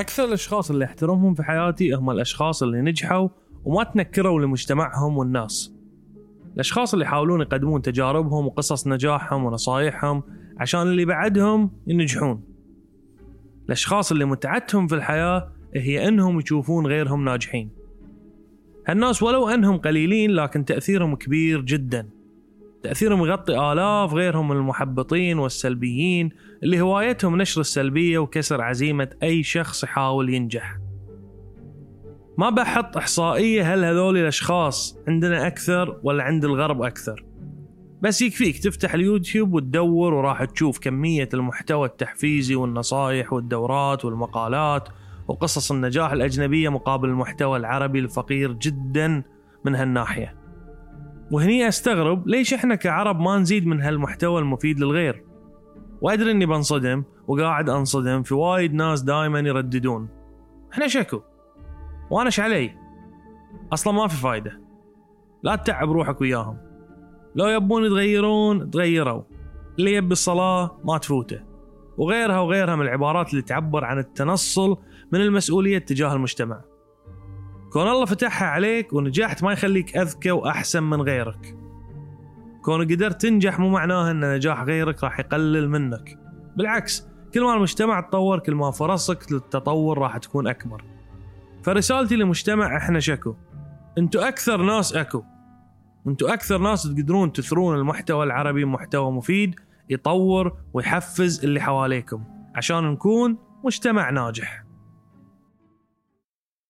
أكثر الأشخاص اللي أحترمهم في حياتي هم الأشخاص اللي نجحوا وما تنكروا لمجتمعهم والناس. الأشخاص اللي يحاولون يقدمون تجاربهم وقصص نجاحهم ونصايحهم عشان اللي بعدهم ينجحون. الأشخاص اللي متعتهم في الحياة هي إنهم يشوفون غيرهم ناجحين. هالناس ولو إنهم قليلين لكن تأثيرهم كبير جدا. تأثيرهم يغطي آلاف غيرهم من المحبطين والسلبيين اللي هوايتهم نشر السلبية وكسر عزيمة أي شخص يحاول ينجح. ما بحط إحصائية هل هذول الأشخاص عندنا أكثر ولا عند الغرب أكثر. بس يكفيك تفتح اليوتيوب وتدور وراح تشوف كمية المحتوى التحفيزي والنصائح والدورات والمقالات وقصص النجاح الأجنبية مقابل المحتوى العربي الفقير جدا من هالناحية. وهني أستغرب ليش إحنا كعرب ما نزيد من هالمحتوى المفيد للغير. وأدري إني بنصدم وقاعد أنصدم في وايد ناس دائما يرددون. إحنا شكو؟ وأنا علي؟ أصلا ما في فايدة. لا تتعب روحك وياهم. لو يبون يتغيرون تغيروا. اللي يبي الصلاة ما تفوته. وغيرها وغيرها من العبارات اللي تعبر عن التنصل من المسؤولية تجاه المجتمع. كون الله فتحها عليك ونجحت ما يخليك أذكى وأحسن من غيرك. كون قدرت تنجح مو معناه إن نجاح غيرك راح يقلل منك. بالعكس كل ما المجتمع تطور كل ما فرصك للتطور راح تكون أكبر. فرسالتي لمجتمع إحنا شكو. أنتوا أكثر ناس أكو. أنتوا أكثر ناس تقدرون تثرون المحتوى العربي محتوى مفيد يطور ويحفز اللي حواليكم عشان نكون مجتمع ناجح.